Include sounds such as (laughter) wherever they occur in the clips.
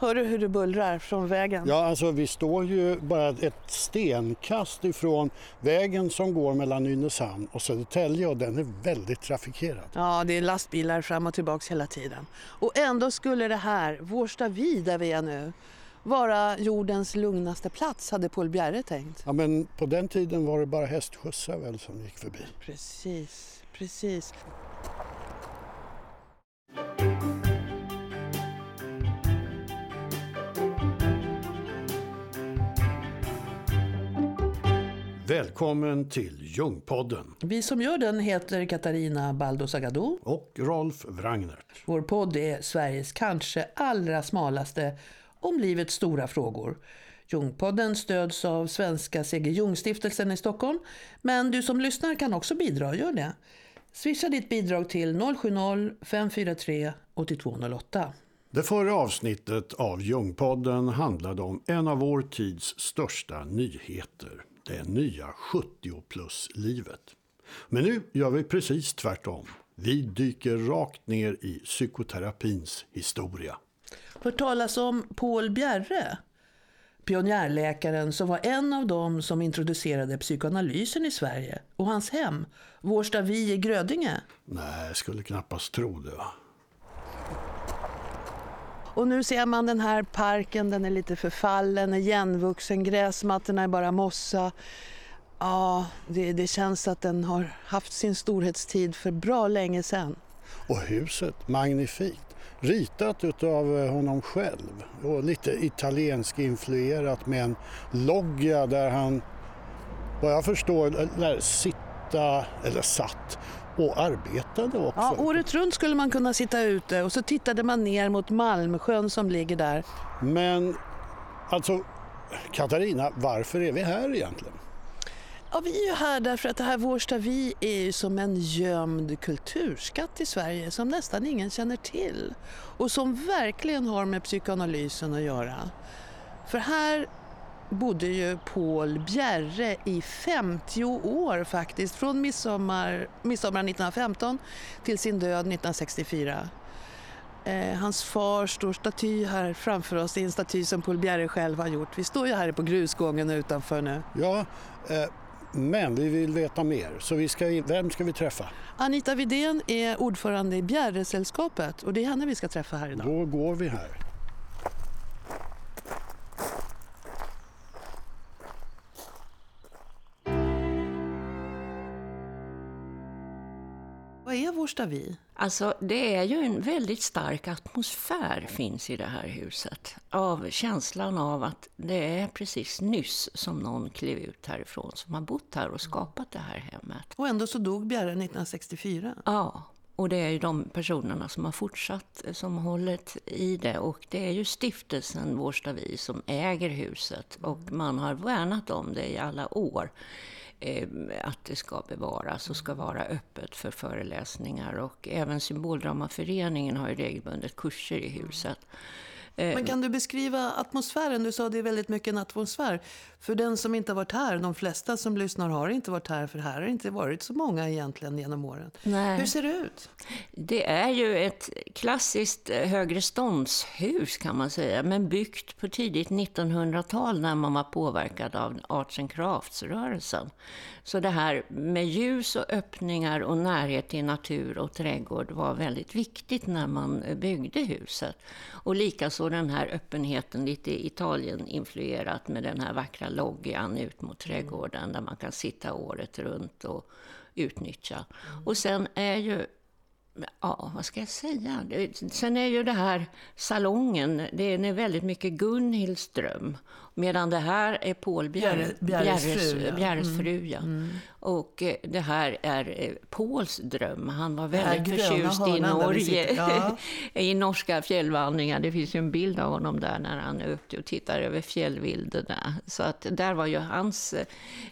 Hör du hur det bullrar från vägen? Ja, alltså vi står ju bara ett stenkast ifrån vägen som går mellan Nynäshamn och Södertälje och den är väldigt trafikerad. Ja, det är lastbilar fram och tillbaks hela tiden. Och ändå skulle det här, Vårstavi där vi är nu, vara jordens lugnaste plats, hade Paul Bjerre tänkt. Ja, men på den tiden var det bara hästskjutsar väl som gick förbi. Precis, precis. Välkommen till Ljungpodden Vi som gör den heter Katarina Baldo och Rolf Wrangnert. Vår podd är Sveriges kanske allra smalaste om livets stora frågor. Jungpodden stöds av Svenska C.G. Jung-stiftelsen i Stockholm. Men du som lyssnar kan också bidra, gör det. Swisha ditt bidrag till 070-543 8208. Det förra avsnittet av Ljungpodden handlade om en av vår tids största nyheter. Det nya 70-plus-livet. Men nu gör vi precis tvärtom. Vi dyker rakt ner i psykoterapins historia. Hört talas om Paul Bjerre? Pionjärläkaren som var en av dem som introducerade psykoanalysen i Sverige. Och hans hem, Vårstavi i Grödinge. Nej, skulle knappast tro det. Och nu ser man den här parken, den är lite förfallen, igenvuxen, gräsmattorna är bara mossa. Ja, det, det känns att den har haft sin storhetstid för bra länge sedan. Och huset, magnifikt. Ritat utav eh, honom själv och lite italiensk influerat med en loggia där han, vad jag förstår, lär sitta, eller satt, och arbetade också. Ja, året runt skulle man kunna sitta ute och så tittade man ner mot Malmsjön som ligger där. Men alltså, Katarina, varför är vi här egentligen? Ja, vi är ju här därför att det här Vårstavi är ju som en gömd kulturskatt i Sverige som nästan ingen känner till och som verkligen har med psykoanalysen att göra. För här bodde ju Paul Bjerre i 50 år faktiskt, från midsommar, midsommar 1915 till sin död 1964. Eh, hans far står staty här framför oss, det är en staty som Paul Bjerre själv har gjort. Vi står ju här på grusgången utanför nu. Ja, eh, men vi vill veta mer. Så vi ska vem ska vi träffa? Anita Vidén är ordförande i Bjerresällskapet och det är henne vi ska träffa här idag. Då går vi här. Vad är Vårstavi? Alltså, det är ju en väldigt stark atmosfär finns i det här huset. Av känslan av att det är precis nyss som någon klev ut härifrån som har bott här och skapat det här hemmet. Och ändå så dog Bjerre 1964. Ja, och det är ju de personerna som har fortsatt, som har hållit i det. Och det är ju stiftelsen Vårstavi som äger huset. Och man har värnat om det i alla år. Eh, att det ska bevaras och ska vara öppet för föreläsningar. Och även Symboldramaföreningen har ju regelbundet kurser i huset. Eh, Men kan du beskriva atmosfären? Du sa det är väldigt mycket en atmosfär. För den som inte har varit här, de flesta som lyssnar har inte varit här, för här har inte varit så många egentligen genom åren. Nej. Hur ser det ut? Det är ju ett klassiskt eh, högreståndshus kan man säga, men byggt på tidigt 1900-tal när man var påverkad av Arts and Crafts-rörelsen. Så det här med ljus och öppningar och närhet till natur och trädgård var väldigt viktigt när man byggde huset. Och likaså den här öppenheten, lite Italien-influerat med den här vackra loggan ut mot trädgården där man kan sitta året runt och utnyttja. Och sen är ju Ja, vad ska jag säga? Sen är ju det här salongen, det är väldigt mycket Gunhilds dröm. Medan det här är Paul Bjerre, Bjerres fru, ja. Bjerres Mm. fru. Ja. Och eh, det här är eh, Pauls dröm. Han var väldigt förtjust i Norge. Ja. (laughs) I norska fjällvandringar. Det finns ju en bild av honom där när han är uppe och tittar över fjällvidderna. Så att där var ju hans, eh,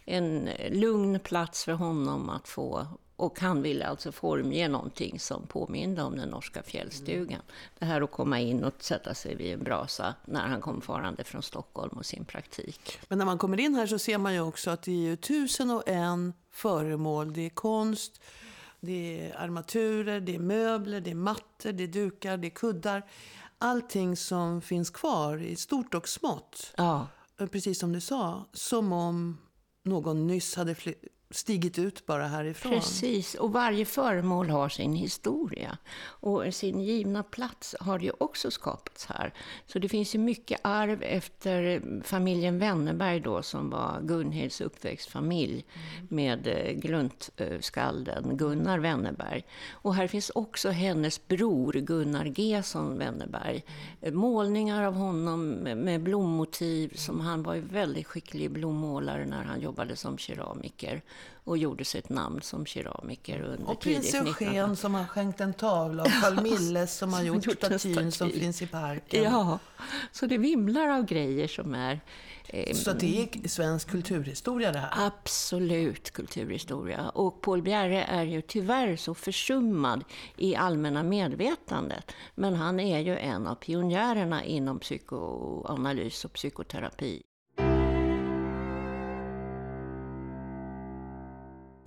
en lugn plats för honom att få och han ville alltså formge någonting som påminde om den norska fjällstugan. Det här att komma in och sätta sig vid en brasa när han kom farande från Stockholm och sin praktik. Men när man kommer in här så ser man ju också att det är tusen och en föremål. Det är konst, det är armaturer, det är möbler, det är mattor, det är dukar, det är kuddar. allting som finns kvar i stort och smått. Ja, Precis som du sa, som om någon nyss hade stigit ut bara härifrån. Precis, och varje föremål har sin historia. Och sin givna plats har ju också skapats här. Så det finns ju mycket arv efter familjen Wennerberg då, som var Gunhilds uppväxtfamilj med eh, gluntskalden Gunnar Wennerberg. Och här finns också hennes bror Gunnar Gesson Wennerberg. Eh, Målningar av honom med med blommotiv, som han var ju väldigt skicklig blommålare när han jobbade som keramiker och gjorde sig ett namn som keramiker under Och tidigt Prinse 1900-tal. Eugen som har skänkt en tavla och (laughs) Carl Milles som har som gjort gjort statyn som staty. finns i parken. Ja, så det vimlar av grejer som är eh, Så det är svensk kulturhistoria det här. absolut kulturhistoria. Och Paul Bjerre är ju tyvärr så försummad i allmänna medvetandet. Men han är ju en av pionjärerna inom psykoanalys och psykoterapi.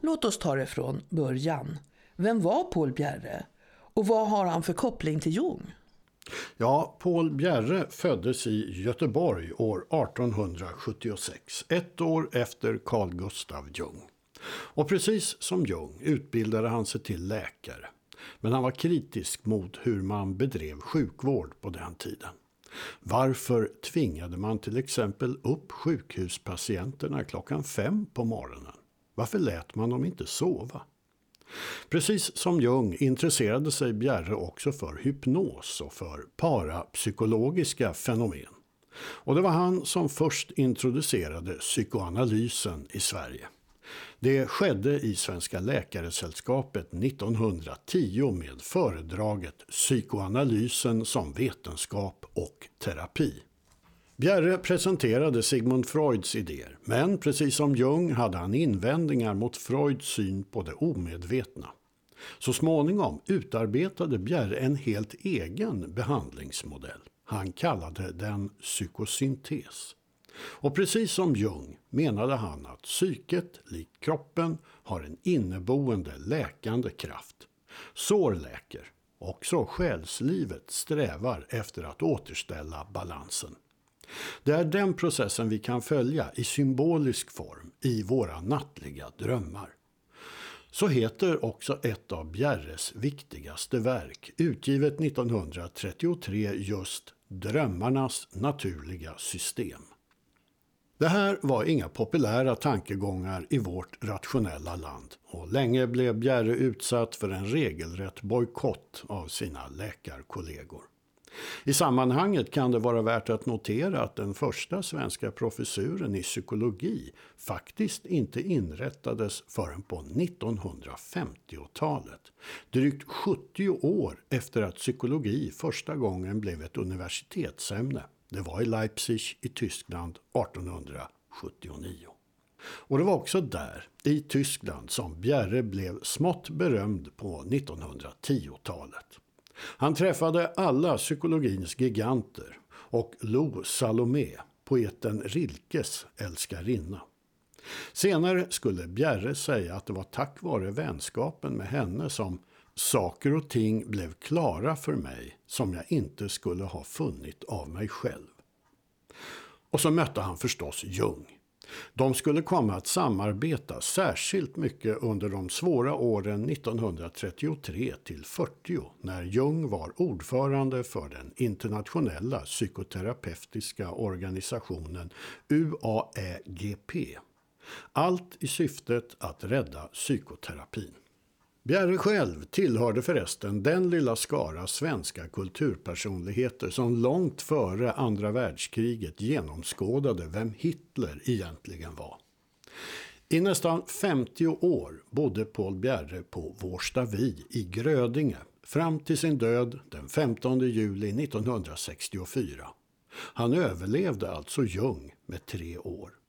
Låt oss ta det från början. Vem var Paul Bjerre? Och vad har han för koppling till Jung? Ja, Paul Bjerre föddes i Göteborg år 1876, ett år efter Carl Gustav Jung. Och precis som Jung utbildade han sig till läkare. Men han var kritisk mot hur man bedrev sjukvård på den tiden. Varför tvingade man till exempel upp sjukhuspatienterna klockan fem på morgonen? Varför lät man dem inte sova? Precis som Jung intresserade sig Bjerre också för hypnos och för parapsykologiska fenomen. Och det var han som först introducerade psykoanalysen i Sverige. Det skedde i Svenska Läkaresällskapet 1910 med föredraget Psykoanalysen som vetenskap och terapi. Bjerre presenterade Sigmund Freuds idéer, men precis som Jung hade han invändningar mot Freuds syn på det omedvetna. Så småningom utarbetade Bjerre en helt egen behandlingsmodell. Han kallade den psykosyntes. Och precis som Jung menade han att psyket, likt kroppen, har en inneboende läkande kraft. Sår läker. Också själslivet strävar efter att återställa balansen. Det är den processen vi kan följa i symbolisk form i våra nattliga drömmar. Så heter också ett av Bjerres viktigaste verk, utgivet 1933 just Drömmarnas naturliga system. Det här var inga populära tankegångar i vårt rationella land och länge blev Bjerre utsatt för en regelrätt bojkott av sina läkarkollegor. I sammanhanget kan det vara värt att notera att den första svenska professuren i psykologi faktiskt inte inrättades förrän på 1950-talet. Drygt 70 år efter att psykologi första gången blev ett universitetsämne. Det var i Leipzig i Tyskland 1879. Och det var också där, i Tyskland, som Bjerre blev smått berömd på 1910-talet. Han träffade alla psykologins giganter och Lo Salomé, poeten Rilkes älskarinna. Senare skulle Bjerre säga att det var tack vare vänskapen med henne som saker och ting blev klara för mig som jag inte skulle ha funnit av mig själv. Och så mötte han förstås Jung. De skulle komma att samarbeta särskilt mycket under de svåra åren 1933 till 40 när Jung var ordförande för den internationella psykoterapeutiska organisationen UAEGP. Allt i syftet att rädda psykoterapin. Bjerre själv tillhörde förresten den lilla skara svenska kulturpersonligheter som långt före andra världskriget genomskådade vem Hitler egentligen var. I nästan 50 år bodde Paul Bjerre på Vårstavi i Grödinge fram till sin död den 15 juli 1964. Han överlevde alltså Jung med tre år.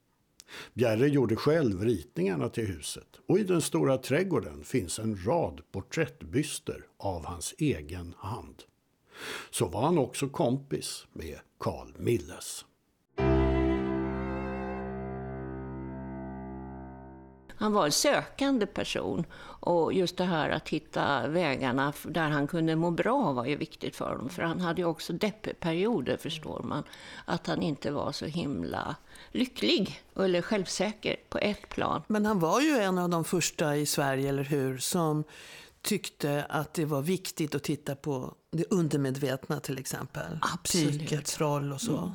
Bjerre gjorde själv ritningarna till huset och i den stora trädgården finns en rad porträttbyster av hans egen hand. Så var han också kompis med Carl Milles. Han var en sökande person. Och just det här att hitta vägarna där han kunde må bra var ju viktigt för honom. För han hade ju också deppperioder, förstår man. Att han inte var så himla lycklig eller självsäker på ett plan. Men han var ju en av de första i Sverige, eller hur, som tyckte att det var viktigt att titta på det undermedvetna till exempel. Absolut. Psykets roll och så. Mm.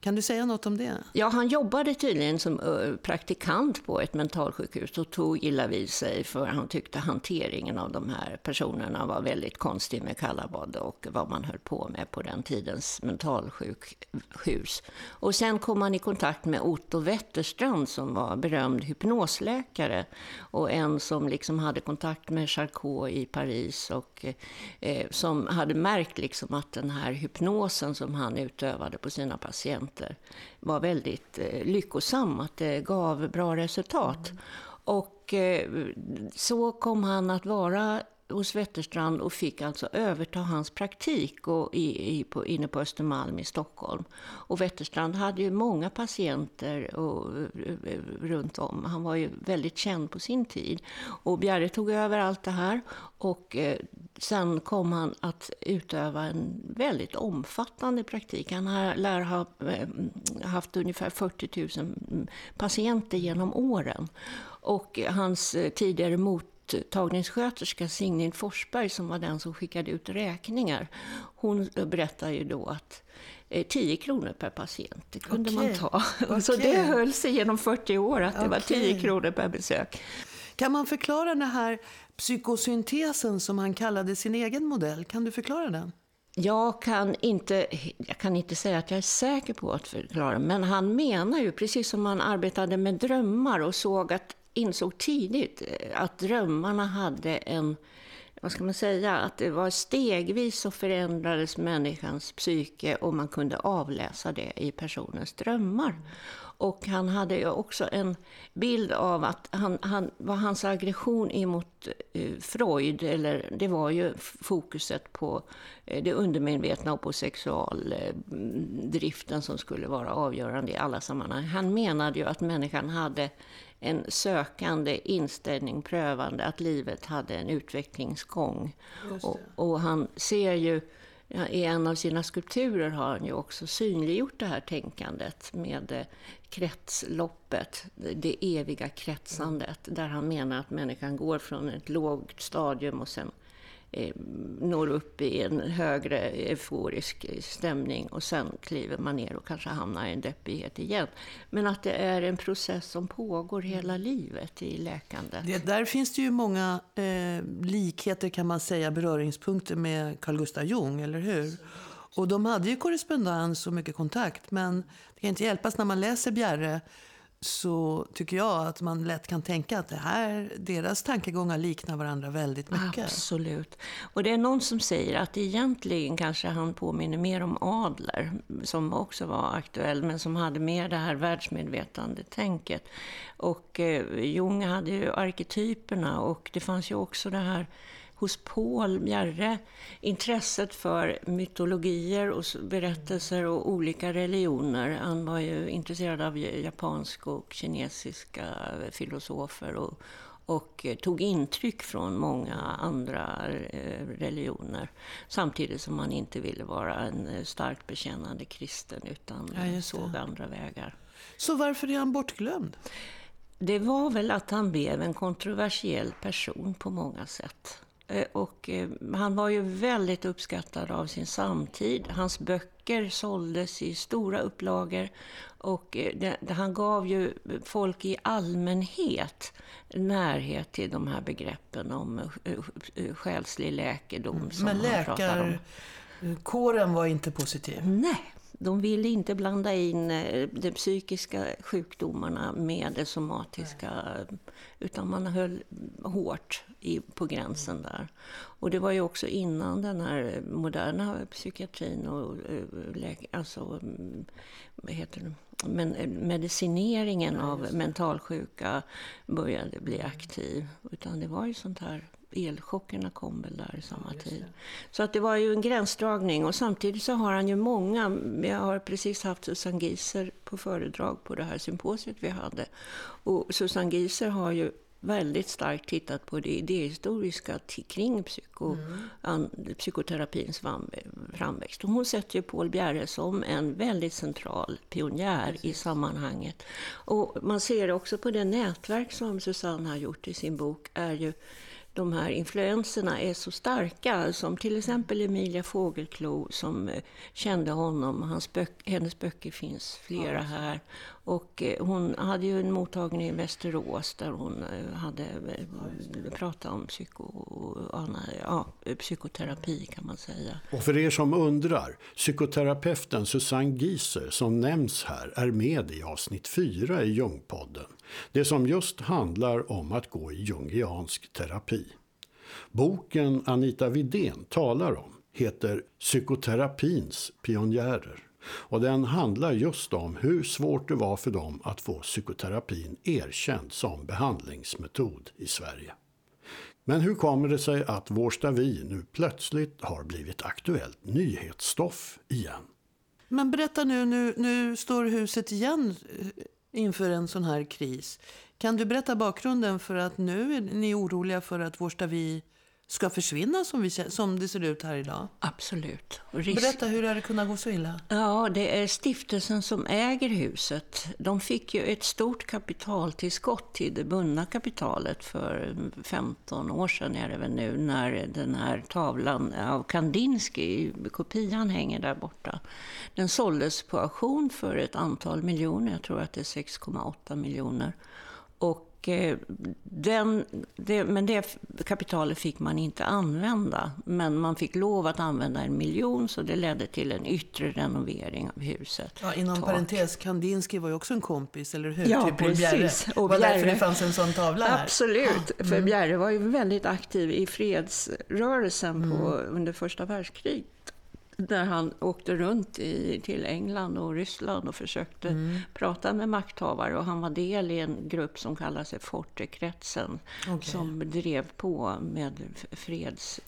Kan du säga något om det? Ja, han jobbade tydligen som eh, praktikant på ett mentalsjukhus och tog illa vid sig för han tyckte hanteringen av de här personerna var väldigt konstig med kallabad och vad man höll på med på den tidens mentalsjukhus. Och sen kom han i kontakt med Otto Wetterstrand som var berömd hypnosläkare och en som liksom hade kontakt med Charcot i Paris och eh, som hade märkt liksom att den här hypnosen som han utövade på sina patienter patienter var väldigt eh, lyckosam, att det gav bra resultat. Mm. Och eh, så kom han att vara hos Wetterstrand och fick alltså överta hans praktik och i, i, på, inne på Östermalm i Stockholm. Och Wetterstrand hade ju många patienter och, eh, runt om. Han var ju väldigt känd på sin tid. Och Bjerre tog över allt det här och eh, sen kom han att utöva en väldigt omfattande praktik. Han har, lär ha eh, haft ungefär 40 000 patienter genom åren. Och hans eh, tidigare mot mottagningssköterska Signhild Forsberg som var den som skickade ut räkningar. Hon berättar ju då att 10 eh, kronor per patient, det kunde okay. man ta. Okay. (laughs) Så det höll sig genom 40 år, att det okay. var 10 kronor per besök. Kan man förklara den här psykosyntesen som han kallade sin egen modell? Kan du förklara den? Jag kan, inte, jag kan inte säga att jag är säker på att förklara, men han menar ju, precis som han arbetade med drömmar och såg att insåg tidigt eh, att drömmarna hade en, vad ska man säga, att det var stegvis så förändrades människans psyke och man kunde avläsa det i personens drömmar. Och han hade ju också en bild av att han, han, vad hans aggression emot eh, Freud, eller det var ju fokuset på eh, det undermedvetna och på sexualdriften som skulle vara avgörande i alla sammanhang. Han menade ju att människan hade en sökande inställning, prövande, att livet hade en utvecklingsgång. Och, och, han ser ju, i en av sina skulpturer har han ju också synliggjort det här tänkandet med eh, kretsloppet, det eviga kretsandet, där han menar att människan går från ett lågt stadium och sen når upp i en högre euforisk stämning och sen kliver man ner och kanske hamnar i en deppighet igen. Men att det är en process som pågår hela livet i läkandet. Det, där finns det ju många eh, likheter kan man säga, beröringspunkter med Carl Gustav Jung, eller hur? Och de hade ju korrespondens och mycket kontakt, men det kan inte hjälpas när man läser Bjerre så tycker jag att man lätt kan tänka att det här, deras tankegångar liknar varandra väldigt mycket. Absolut. Och det är någon som säger att egentligen kanske han påminner mer om Adler, som också var aktuell, men som hade mer det här världsmedvetandetänket. Och eh, Jung hade ju arketyperna och det fanns ju också det här hos Paul Bjerre intresset för mytologier och berättelser och olika religioner. Han var ju intresserad av japanska och kinesiska filosofer och, och tog intryck från många andra eh, religioner. Samtidigt som han inte ville vara en starkt bekännande kristen utan ja, såg andra vägar. Så varför är han bortglömd? Det var väl att han blev en kontroversiell person på många sätt. Eh, och eh, han var ju väldigt uppskattad av sin samtid. Hans böcker såldes i stora upplagor och eh, han gav ju folk i allmänhet närhet till de här begreppen om själslig läkedom. Mm. Men läkarkåren var inte positiv? Nej, de ville inte blanda in de psykiska sjukdomarna med det somatiska, utan man höll hårt i, på gränsen där. Och det var ju också innan den här moderna psykiatrin och eh, alltså, mm, vad heter det? Men eh, medicineringen av mentalsjuka började bli aktiv. Utan det var ju sånt här elchockerna kom väl där samma ja, tid. Så att det var ju en gränsdragning och samtidigt så har han ju många, jag har precis haft Susanne Gieser på föredrag på det här symposiet vi hade. Och Susanne Gieser har ju väldigt starkt tittat på det idéhistoriska kring psyko, mm. psykoterapins framväxt. Och hon sätter ju Paul Bjerre som en väldigt central pionjär Precis. i sammanhanget. Och man ser också på det nätverk som Susanne har gjort i sin bok, är ju de här influenserna är så starka, som till exempel Emilia Fågelklo som eh, kände honom. Hans böck, hennes böcker finns flera här. Och eh, hon hade ju en mottagning i Västerås där hon eh, hade eh, pratat om psyko, ja, psykoterapi kan man säga. Och för er som undrar, psykoterapeuten Susanne Gieser som nämns här är med i avsnitt 4 i Jungpodden. Det som just handlar om att gå i jungiansk terapi. Boken Anita Vidén talar om heter Psykoterapins pionjärer. Och den handlar just om hur svårt det var för dem att få psykoterapin erkänd som behandlingsmetod i Sverige. Men hur kommer det sig att Vårstavi nu plötsligt har blivit aktuellt nyhetsstoff igen? Men berätta nu, nu, nu står huset igen eh, inför en sån här kris. Kan du berätta bakgrunden för att nu är ni oroliga för att Vårstavi ska försvinna som, vi, som det ser ut här idag? Absolut. Risk... Berätta, hur har det kunnat gå så illa? Ja, det är stiftelsen som äger huset. De fick ju ett stort kapitaltillskott till det bundna kapitalet för 15 år sedan är det väl nu, när den här tavlan av Kandinsky, kopian hänger där borta. Den såldes på auktion för ett antal miljoner, jag tror att det är 6,8 miljoner. Och den, det, men det kapitalet fick man inte använda. Men man fick lov att använda en miljon, så det ledde till en yttre renovering av huset. Ja, inom Tak. parentes, Kandinsky var ju också en kompis, eller hur? Ja, typ precis. Och var Bjerre, därför det fanns en sån tavla här. Absolut, mm. för Bjerre var ju väldigt aktiv i fredsrörelsen mm. på, under första världskriget där han åkte runt i, till England och Ryssland och försökte mm. prata med makthavare. Och han var del i en grupp som kallar sig Fortekretsen okay. som drev på med freds,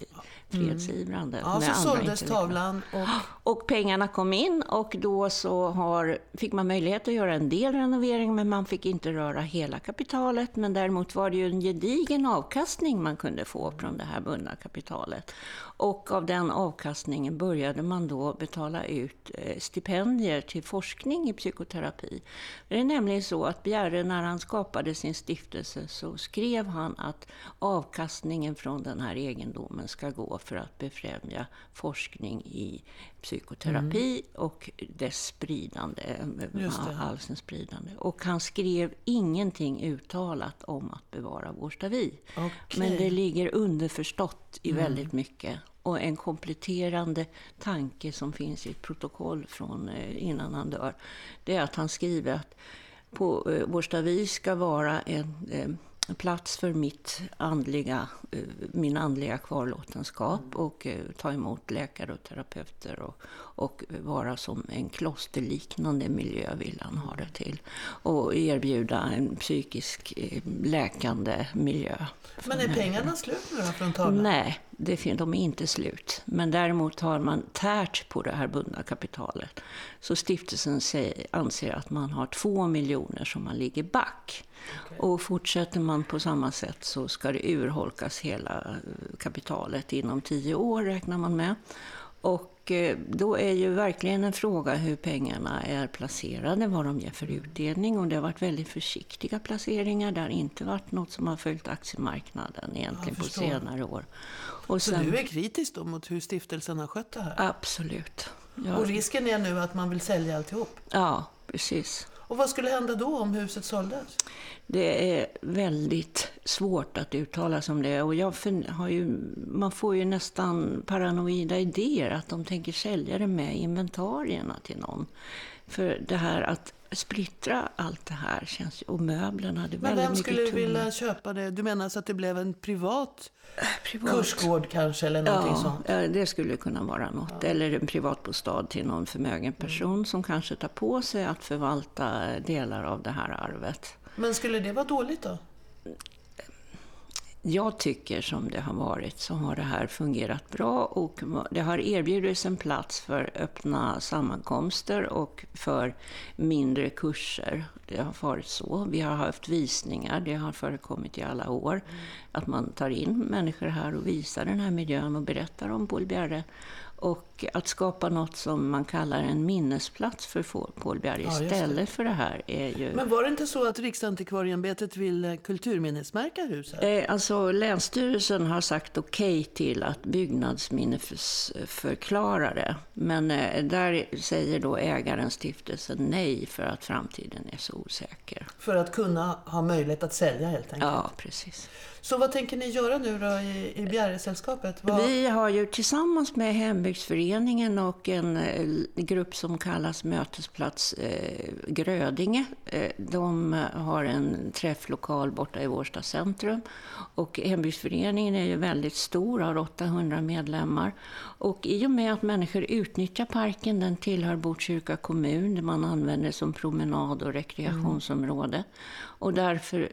fredsivrande. Mm. Ja, så såldes tavlan. Och... (gasps) och pengarna kom in och då så har, fick man möjlighet att göra en del renovering men man fick inte röra hela kapitalet. Men däremot var det ju en gedigen avkastning man kunde få från det här bundna kapitalet. Och av den avkastningen började man då betala ut eh, stipendier till forskning i psykoterapi. Det är nämligen så att Bjerre, när han skapade sin stiftelse, så skrev han att avkastningen från den här egendomen ska gå för att befrämja forskning i psykoterapi mm. och dess spridande, halsens spridande. Och han skrev ingenting uttalat om att bevara Vårstavi. Okay. Men det ligger underförstått i mm. väldigt mycket. Och en kompletterande tanke som finns i ett protokoll från eh, innan han dör, det är att han skriver att på eh, Vårstavi ska vara en eh, plats för mitt andliga, eh, min andliga kvarlåtenskap mm. och eh, ta emot läkare och terapeuter och, och vara som en klosterliknande miljö vill han ha det till. Och erbjuda en psykisk eh, läkande miljö. Men är pengarna slut nu då från tavlan? Nej, det, de är inte slut. Men däremot har man tärt på det här bundna kapitalet. Så stiftelsen säger, anser att man har två miljoner som man ligger back. Okay. Och fortsätter man på samma sätt så ska det urholkas hela kapitalet inom tio år räknar man med. Och eh, då är ju verkligen en fråga hur pengarna är placerade, vad de ger för utdelning. Och det har varit väldigt försiktiga placeringar. Det har inte varit något som har följt aktiemarknaden egentligen på senare år. Och Så sen, du är kritisk då mot hur stiftelsen har skött det här? Absolut. Ja. Och risken är nu att man vill sälja alltihop? Ja, precis. Och vad skulle hända då om huset såldes? Det är väldigt svårt att uttala sig om det. Och jag har ju, man får ju nästan paranoida idéer att de tänker sälja det med inventarierna till någon. För det här att splittra allt det här känns och möblerna. Det Men vem skulle tunga. vilja köpa det? Du menar så att det blev en privat, privat. kursgård kanske eller någonting ja, sånt? Ja, det skulle kunna vara något. Ja. Eller en privatbostad till någon förmögen person mm. som kanske tar på sig att förvalta delar av det här arvet. Men skulle det vara dåligt då? Jag tycker som det har varit så har det här fungerat bra och det har erbjudits en plats för öppna sammankomster och för mindre kurser. Det har varit så. Vi har haft visningar, det har förekommit i alla år. Att man tar in människor här och visar den här miljön och berättar om Bolbjerre. Och att skapa något som man kallar en minnesplats för Paul Bjerre ja, istället för det här är ju... Men var det inte så att Riksantikvarieämbetet vill eh, kulturminnesmärka huset? Eh, alltså Länsstyrelsen har sagt okej okay till att byggnadsminnesförklara det. Men eh, där säger då ägaren stiftelsen nej för att framtiden är så osäker. För att kunna ha möjlighet att sälja helt enkelt? Ja, precis. Så vad tänker ni göra nu då i, i Bjäresällskapet? Vad... Vi har ju tillsammans med Hembygdsföreningen och en eh, grupp som kallas Mötesplats eh, Grödinge. Eh, de har en träfflokal borta i Vårsta centrum. Och Hembygdsföreningen är ju väldigt stor, har 800 medlemmar. Och i och med att människor utnyttjar parken, den tillhör Botkyrka kommun, man använder som promenad och rekreationsområde. Mm. Och därför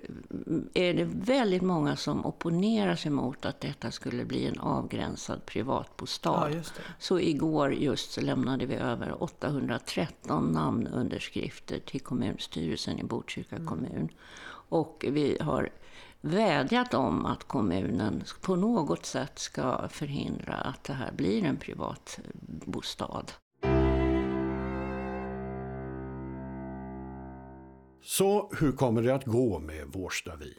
är det väldigt många som opponerar sig mot att detta skulle bli en avgränsad privatbostad. Ja, så igår just så lämnade vi över 813 namnunderskrifter till kommunstyrelsen i Botkyrka mm. kommun. Och vi har vädjat om att kommunen på något sätt ska förhindra att det här blir en privat bostad. Så hur kommer det att gå med Vårstavi?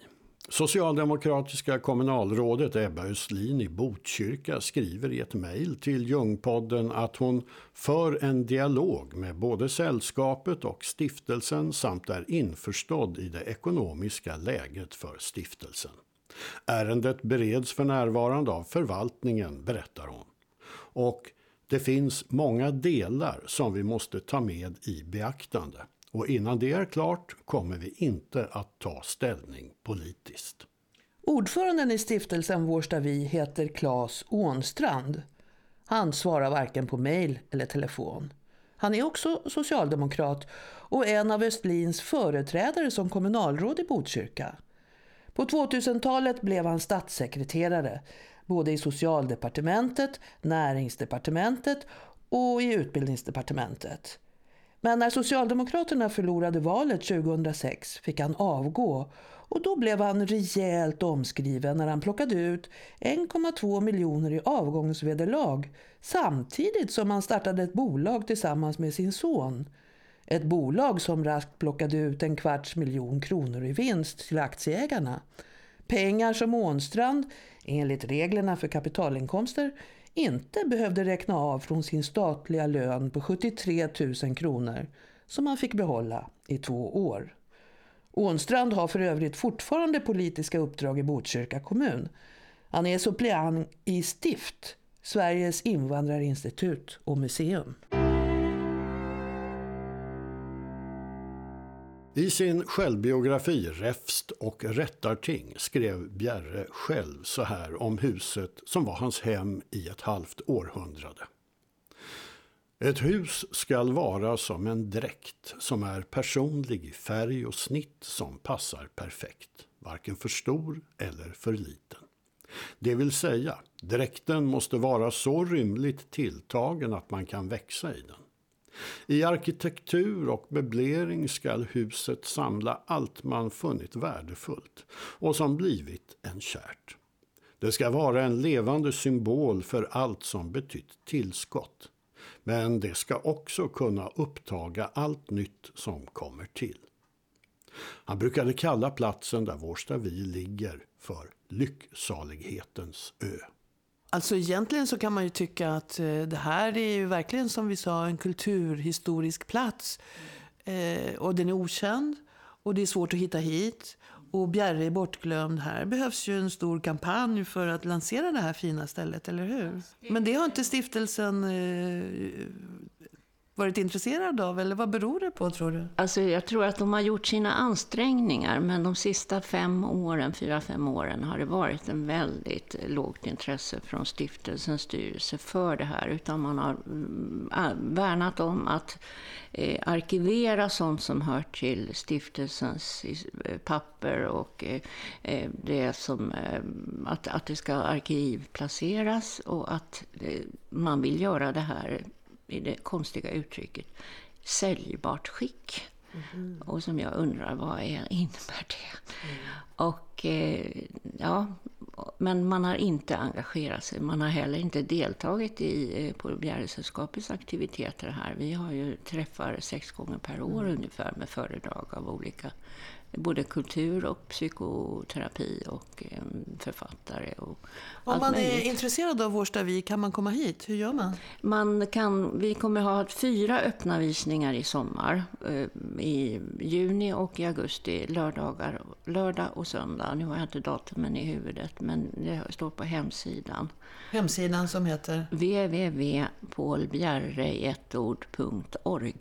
Socialdemokratiska kommunalrådet Ebba Östlin i Botkyrka skriver i ett mejl till Ljungpodden att hon för en dialog med både sällskapet och stiftelsen samt är införstådd i det ekonomiska läget för stiftelsen. Ärendet bereds för närvarande av förvaltningen, berättar hon. Och det finns många delar som vi måste ta med i beaktande. Och innan det är klart kommer vi inte att ta ställning politiskt. Ordföranden i stiftelsen Vårstavi heter Claes Ånstrand. Han svarar varken på mejl eller telefon. Han är också socialdemokrat och en av Östlins företrädare som kommunalråd i Botkyrka. På 2000-talet blev han statssekreterare både i socialdepartementet, näringsdepartementet och i utbildningsdepartementet. Men när Socialdemokraterna förlorade valet 2006 fick han avgå och då blev han rejält omskriven när han plockade ut 1,2 miljoner i avgångsvederlag samtidigt som han startade ett bolag tillsammans med sin son. Ett bolag som raskt plockade ut en kvarts miljon kronor i vinst till aktieägarna. Pengar som Ånstrand, enligt reglerna för kapitalinkomster, inte behövde räkna av från sin statliga lön på 73 000 kronor som han fick behålla i två år. Ånstrand har för övrigt fortfarande politiska uppdrag i Botkyrka kommun. Han är suppleant i STIFT, Sveriges invandrarinstitut och museum. I sin självbiografi Räfst och rättarting skrev Bjerre själv så här om huset som var hans hem i ett halvt århundrade. Ett hus skall vara som en dräkt som är personlig i färg och snitt som passar perfekt, varken för stor eller för liten. Det vill säga, dräkten måste vara så rymligt tilltagen att man kan växa i den. I arkitektur och möblering skall huset samla allt man funnit värdefullt och som blivit en kärt. Det ska vara en levande symbol för allt som betytt tillskott. Men det ska också kunna upptaga allt nytt som kommer till. Han brukade kalla platsen där Vårstavi ligger för lycksalighetens ö. Alltså egentligen så kan man ju tycka att eh, det här är ju verkligen som vi sa en kulturhistorisk plats. Eh, och den är okänd och det är svårt att hitta hit. Och Bjärre är bortglömd. Här behövs ju en stor kampanj för att lansera det här fina stället, eller hur? Men det har inte stiftelsen eh, varit intresserad av? Eller vad beror det på tror du? Alltså, jag tror att de har gjort sina ansträngningar, men de sista fem åren, fyra, fem åren har det varit en väldigt lågt intresse från stiftelsens styrelse för det här. Utan man har mm, värnat om att eh, arkivera sånt som hör till stiftelsens eh, papper och eh, eh, det som, eh, att, att det ska arkivplaceras och att eh, man vill göra det här i det konstiga uttrycket, säljbart skick. Mm. Och som jag undrar, vad är, (laughs) innebär det? Mm. Och eh, ja, men man har inte engagerat sig. Man har heller inte deltagit i eh, på Bjäresällskapets aktiviteter här. Vi har ju träffar sex gånger per år mm. ungefär med föredrag av olika både kultur och psykoterapi och författare. Och Om man möjligt. är intresserad av Årstavi, kan man komma hit? Hur gör man? man kan, vi kommer ha fyra öppna visningar i sommar. Eh, I juni och i augusti, lördagar, lördag och söndag. Nu har jag inte datumen i huvudet, men det står på hemsidan. Hemsidan som heter? www.paulbjerre.org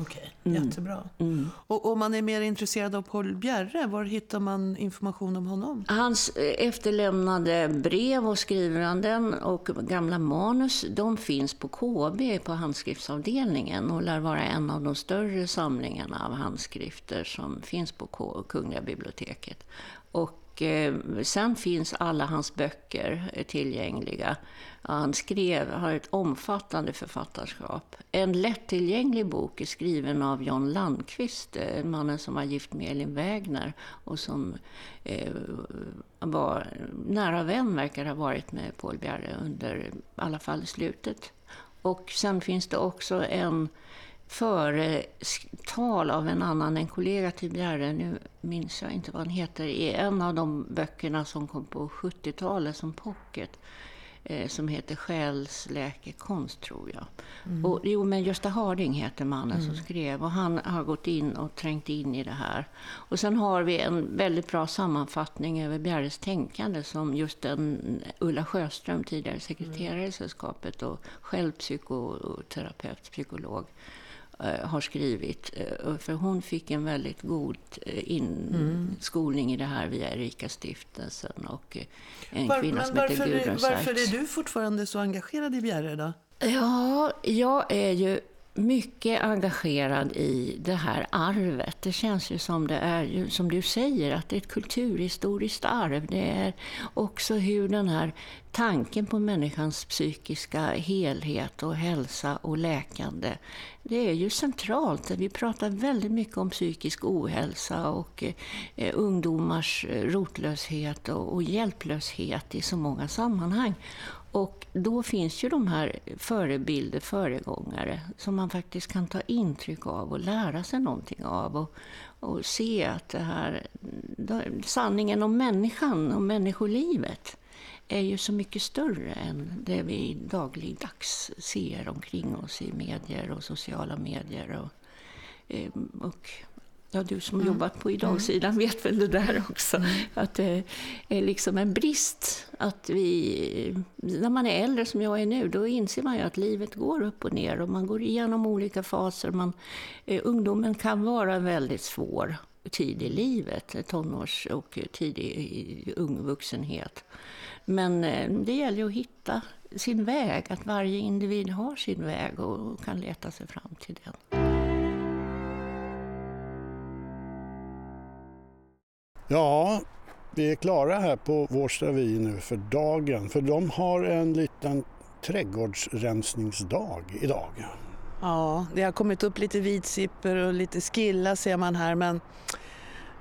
Okej, mm. jättebra. Mm. Och om man är mer intresserad av Paul Bjerre, var hittar man information om honom? Hans eh, efterlämnade brev och skrivanden och gamla manus, de finns på KB, på handskriftsavdelningen och lär vara en av de större samlingarna av handskrifter som finns på Kungliga biblioteket. Och eh, sen finns alla hans böcker eh, tillgängliga. Han skrev, har ett omfattande författarskap. En lättillgänglig bok är skriven av John Landqvist, eh, mannen som var gift med Elin Wägner och som eh, var nära vän, verkar ha varit med Paul Bjerre under i alla fall slutet. Och sen finns det också en företal av en annan, en kollega till Bjerre, nu minns jag inte vad han heter, i en av de böckerna som kom på 70-talet som pocket eh, som heter Själsläkekonst, tror jag. Mm. Och, jo, men Gösta Harding heter mannen mm. som skrev och han har gått in och trängt in i det här. Och sen har vi en väldigt bra sammanfattning över Bjerres tänkande som just den Ulla Sjöström, tidigare sekreterare mm. i sällskapet och själv psykoterapeut, psykolog, har skrivit. Eh, för hon fick en väldigt god eh, inskolning mm. i det här via Erika stiftelsen och en Var, kvinna som heter Gudrun Varför är du fortfarande så engagerad i Bjerre då? Ja, jag är ju mycket engagerad i det här arvet. Det känns ju som det är, som du säger, att det är ett kulturhistoriskt arv. Det är också hur den här tanken på människans psykiska helhet och hälsa och läkande, det är ju centralt. Vi pratar väldigt mycket om psykisk ohälsa och eh, ungdomars eh, rotlöshet och, och hjälplöshet i så många sammanhang. Och då finns ju de här förebilder, föregångare, som man faktiskt kan ta intryck av och lära sig någonting av. Och, och se att det här, sanningen om människan och människolivet är ju så mycket större än det vi dagligdags ser omkring oss i medier och sociala medier. Och, eh, och Ja, du som mm. jobbat på idagsidan vet väl det där också. Mm. Att det är liksom en brist. Att vi, när man är äldre som jag är nu, då inser man ju att livet går upp och ner och man går igenom olika faser. Man, eh, ungdomen kan vara väldigt svår tid i livet, tonårs och tidig ung vuxenhet. Men eh, det gäller att hitta sin väg, att varje individ har sin väg och kan leta sig fram till den. Ja, vi är klara här på Vårstavi nu för dagen. För de har en liten trädgårdsrensningsdag idag. Ja, det har kommit upp lite vitsipper och lite skilla ser man här men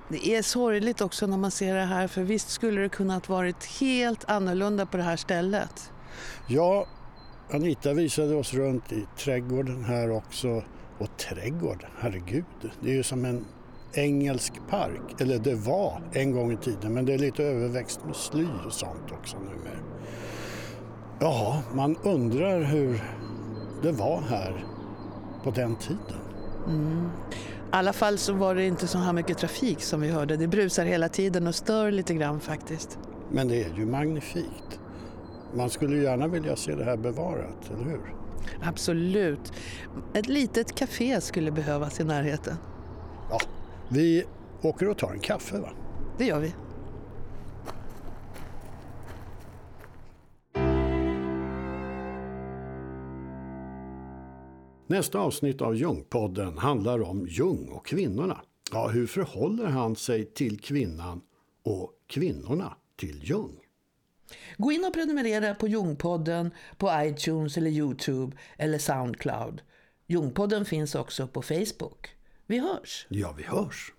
det är sorgligt också när man ser det här för visst skulle det kunnat varit helt annorlunda på det här stället. Ja, Anita visade oss runt i trädgården här också. Och trädgård, herregud, det är ju som en engelsk park. Eller det var en gång i tiden, men det är lite överväxt med sly och sånt också numera. Ja, man undrar hur det var här på den tiden. Mm. I alla fall så var det inte så här mycket trafik som vi hörde. Det brusar hela tiden och stör lite grann faktiskt. Men det är ju magnifikt. Man skulle gärna vilja se det här bevarat, eller hur? Absolut. Ett litet café skulle behövas i närheten. Ja, vi åker och tar en kaffe va? Det gör vi. Nästa avsnitt av Ljungpodden handlar om Ljung och kvinnorna. Ja, hur förhåller han sig till kvinnan och kvinnorna till Ljung? Gå in och prenumerera på Jungpodden på iTunes eller Youtube eller Soundcloud. Jungpodden finns också på Facebook. Vi hörs! Ja, vi hörs.